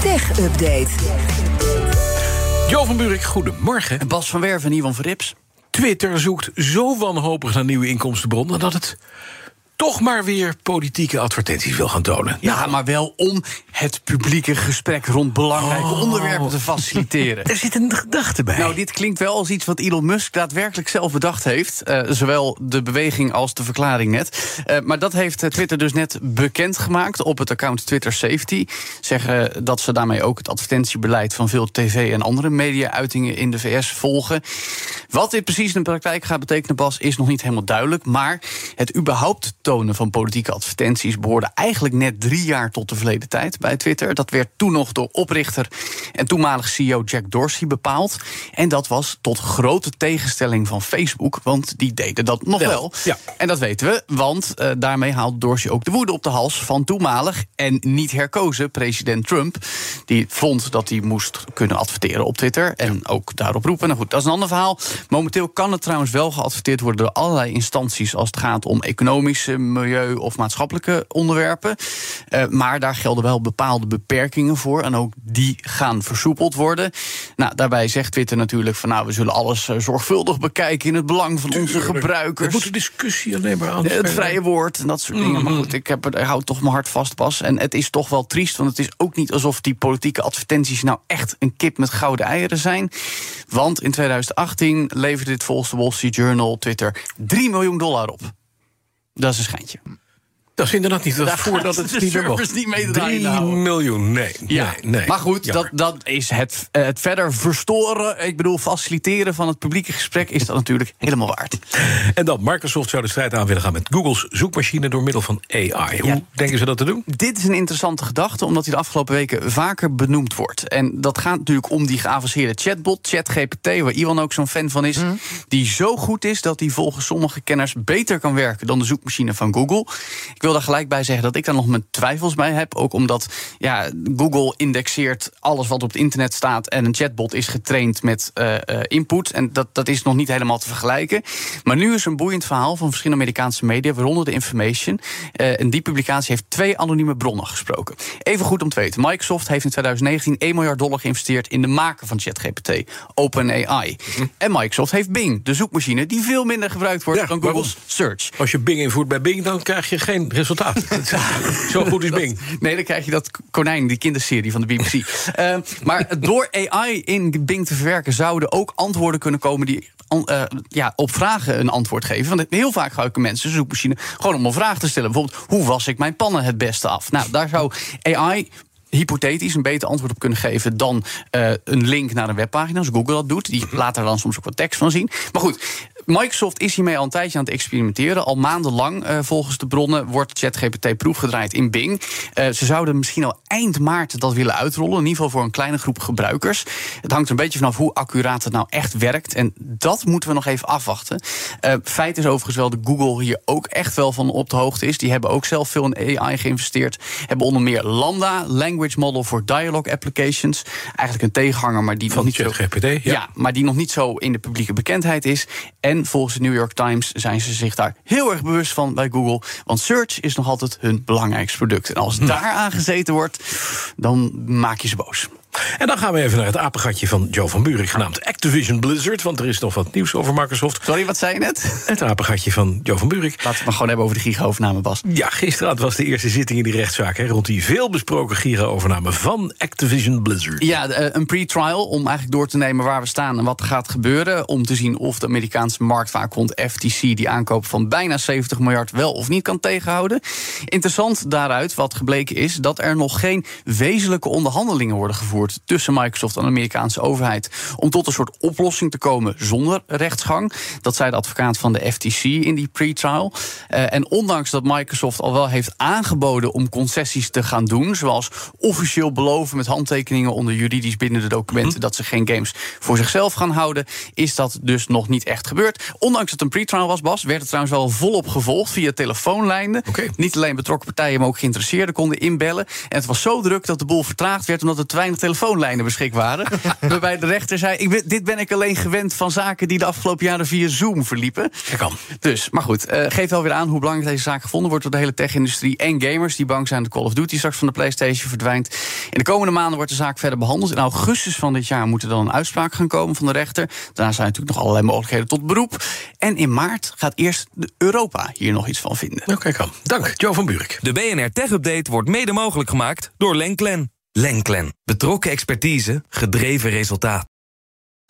Tech Update. Jo van Buurik, goedemorgen. Bas van Werven en Ivan Verrips. Twitter zoekt zo wanhopig naar nieuwe inkomstenbronnen dat het toch maar weer politieke advertenties wil gaan tonen. Ja, maar wel om het publieke gesprek rond belangrijke Oh. onderwerpen te faciliteren. Er zit een gedachte bij. Nou, dit klinkt wel als iets wat Elon Musk daadwerkelijk zelf bedacht heeft. Eh, zowel de beweging als de verklaring net. Eh, maar dat heeft eh, Twitter dus net bekendgemaakt op het account Twitter Safety. Zeggen dat ze daarmee ook het advertentiebeleid van veel tv- en andere media-uitingen in de VS volgen. Wat dit precies in de praktijk gaat betekenen, Bas, is nog niet helemaal duidelijk. Maar het überhaupt van politieke advertenties behoorde eigenlijk net drie jaar tot de verleden tijd bij Twitter. Dat werd toen nog door oprichter en toenmalig CEO Jack Dorsey bepaald. En dat was tot grote tegenstelling van Facebook, want die deden dat nog Wel, wel. ja. En dat weten we, want eh, daarmee haalde Dorsey ook de woede op de hals van toenmalig en niet herkozen president Trump. Die vond dat hij moest kunnen adverteren op Twitter en ook daarop roepen. Nou goed, dat is een ander verhaal. Momenteel kan het trouwens wel geadverteerd worden door allerlei instanties als het gaat om economische, milieu- of maatschappelijke onderwerpen. Eh, maar daar gelden wel bepaalde beperkingen voor en ook die gaan versoepeld worden. Nou, daarbij zegt Twitter natuurlijk van nou, we zullen alles eh, zorgvuldig bekijken in het belang van onze Tuurlijk. gebruikers. Er moet de discussie alleen maar aan. Het vrije woord en dat soort dingen. Maar Mhm. goed, ik, heb, ik hou toch mijn hart vast, Bas. En het is toch wel triest, want het is ook niet alsof die politieke advertenties nou echt een kip met gouden eieren zijn. Want in 2018 leverde dit volgens de Wall Street Journal Twitter 3 miljoen dollar op. Dat is een schijntje. Dat is inderdaad niet. Dat Daar voordat het de niet meer mocht. niet mee te 3 draaien houden. miljoen, nee. Ja, nee, nee. maar goed, dat, Jammer. dat is het, eh, het verder verstoren, ik bedoel faciliteren van het publieke gesprek, is dat natuurlijk helemaal waard. En dan, Microsoft zou de strijd aan willen gaan met Google's zoekmachine door middel van AI. Hoe Ja. denken ze dat te doen? Dit is een interessante gedachte, omdat hij de afgelopen weken vaker benoemd wordt. En dat gaat natuurlijk om die geavanceerde chatbot, ChatGPT, waar Iwan ook zo'n fan van is. Die zo goed is dat hij volgens sommige kenners beter kan werken dan de zoekmachine van Google. Ik wil daar gelijk bij zeggen dat ik daar nog mijn twijfels bij heb. Ook omdat ja, Google indexeert alles wat op het internet staat. En een chatbot is getraind met eh, eh, input. En dat, dat is nog niet helemaal te vergelijken. Maar nu is een boeiend verhaal van verschillende Amerikaanse media, waaronder de Information. Eh, en die publicatie heeft twee anonieme bronnen gesproken. Even goed om te weten: Microsoft heeft in 2019 1 miljard dollar geïnvesteerd in de maken van ChatGPT, OpenAI. En Microsoft heeft Bing, de zoekmachine die veel minder gebruikt wordt Ja, dan? Google's Search. Als je Bing invoert bij Bing, dan krijg je geen resultaat. Zo goed is Bing. Nee, dan krijg je dat konijn, die kinderserie van de BBC. Eh, maar door AI in Bing te verwerken zouden ook antwoorden kunnen komen die eh, ja, op vragen een antwoord geven. Want heel vaak gebruiken mensen de zoekmachine gewoon om een vraag te stellen. Bijvoorbeeld, hoe was ik mijn pannen het beste af? Nou, daar zou AI hypothetisch een beter antwoord op kunnen geven dan eh, een link naar een webpagina, zoals Google dat doet. Die laat er dan soms ook wat tekst van zien. Maar goed, Microsoft is hiermee al een tijdje aan het experimenteren. Al maandenlang, eh, volgens de bronnen, wordt ChatGPT proefgedraaid in Bing. Eh, ze zouden misschien al eind maart dat willen uitrollen. In ieder geval voor een kleine groep gebruikers. Het hangt een beetje vanaf hoe accuraat het nou echt werkt. En dat moeten we nog even afwachten. Eh, feit is overigens wel dat Google hier ook echt wel van op de hoogte is. Die hebben ook zelf veel in AI geïnvesteerd. Hebben onder meer Lambda, Language Model for Dialogue Applications. Eigenlijk een tegenhanger, maar die nog Van niet zo ChatGPT, ja. ja, maar die nog niet zo in de publieke bekendheid is. En volgens de New York Times zijn ze zich daar heel erg bewust van bij Google. Want search is nog altijd hun belangrijkste product. En als daar aan gezeten wordt, dan maak je ze boos. En dan gaan we even naar het apengatje van Joe van Buurik, genaamd Activision Blizzard. Want er is nog wat nieuws over Microsoft. Sorry, wat zei je net? Het apengatje van Joe van Buurik. Laten we het maar gewoon hebben over de giga-overname, Bas. Ja, gisteren was de eerste zitting in die rechtszaak... Hè, rond die veelbesproken giga-overname van Activision Blizzard. Ja, eh, een pre-trial om eigenlijk door te nemen waar we staan en wat er gaat gebeuren. Om te zien of de Amerikaanse marktwaakhond FTC die aankoop van bijna 70 miljard wel of niet kan tegenhouden. Interessant daaruit wat gebleken is dat er nog geen wezenlijke onderhandelingen worden gevoerd gevoerd tussen Microsoft en de Amerikaanse overheid. om tot een soort oplossing te komen zonder rechtsgang. Dat zei de advocaat van de FTC in die pre-trial. Uh, en ondanks dat Microsoft al wel heeft aangeboden om concessies te gaan doen, zoals officieel beloven met handtekeningen onder juridisch bindende documenten mhm. dat ze geen games voor zichzelf gaan houden, is dat dus nog niet echt gebeurd. Ondanks dat het een pre-trial was, Bas, werd het trouwens wel volop gevolgd via telefoonlijnen. Niet alleen betrokken partijen, maar ook geïnteresseerden konden inbellen. En het was zo druk dat de boel vertraagd werd omdat er te weinig telefoonlijnen beschikbaar waren. Waarbij de rechter zei: ik ben, Dit ben ik alleen gewend van zaken die de afgelopen jaren via Zoom verliepen. kan. Dus, maar goed, uh, geeft wel weer aan hoe belangrijk deze zaak gevonden wordt door de hele tech-industrie en gamers die bang zijn dat Call of Duty straks van de PlayStation verdwijnt. In de komende maanden wordt de zaak verder behandeld. In augustus van dit jaar moet er dan een uitspraak gaan komen van de rechter. Daarna zijn natuurlijk nog allerlei mogelijkheden tot beroep. En in maart gaat eerst Europa hier nog iets van vinden. Oké, kan. Dank, Joe van Buurik. De BNR Tech Update wordt mede mogelijk gemaakt door Lenklen. Lenklen. Betrokken expertise, gedreven resultaat.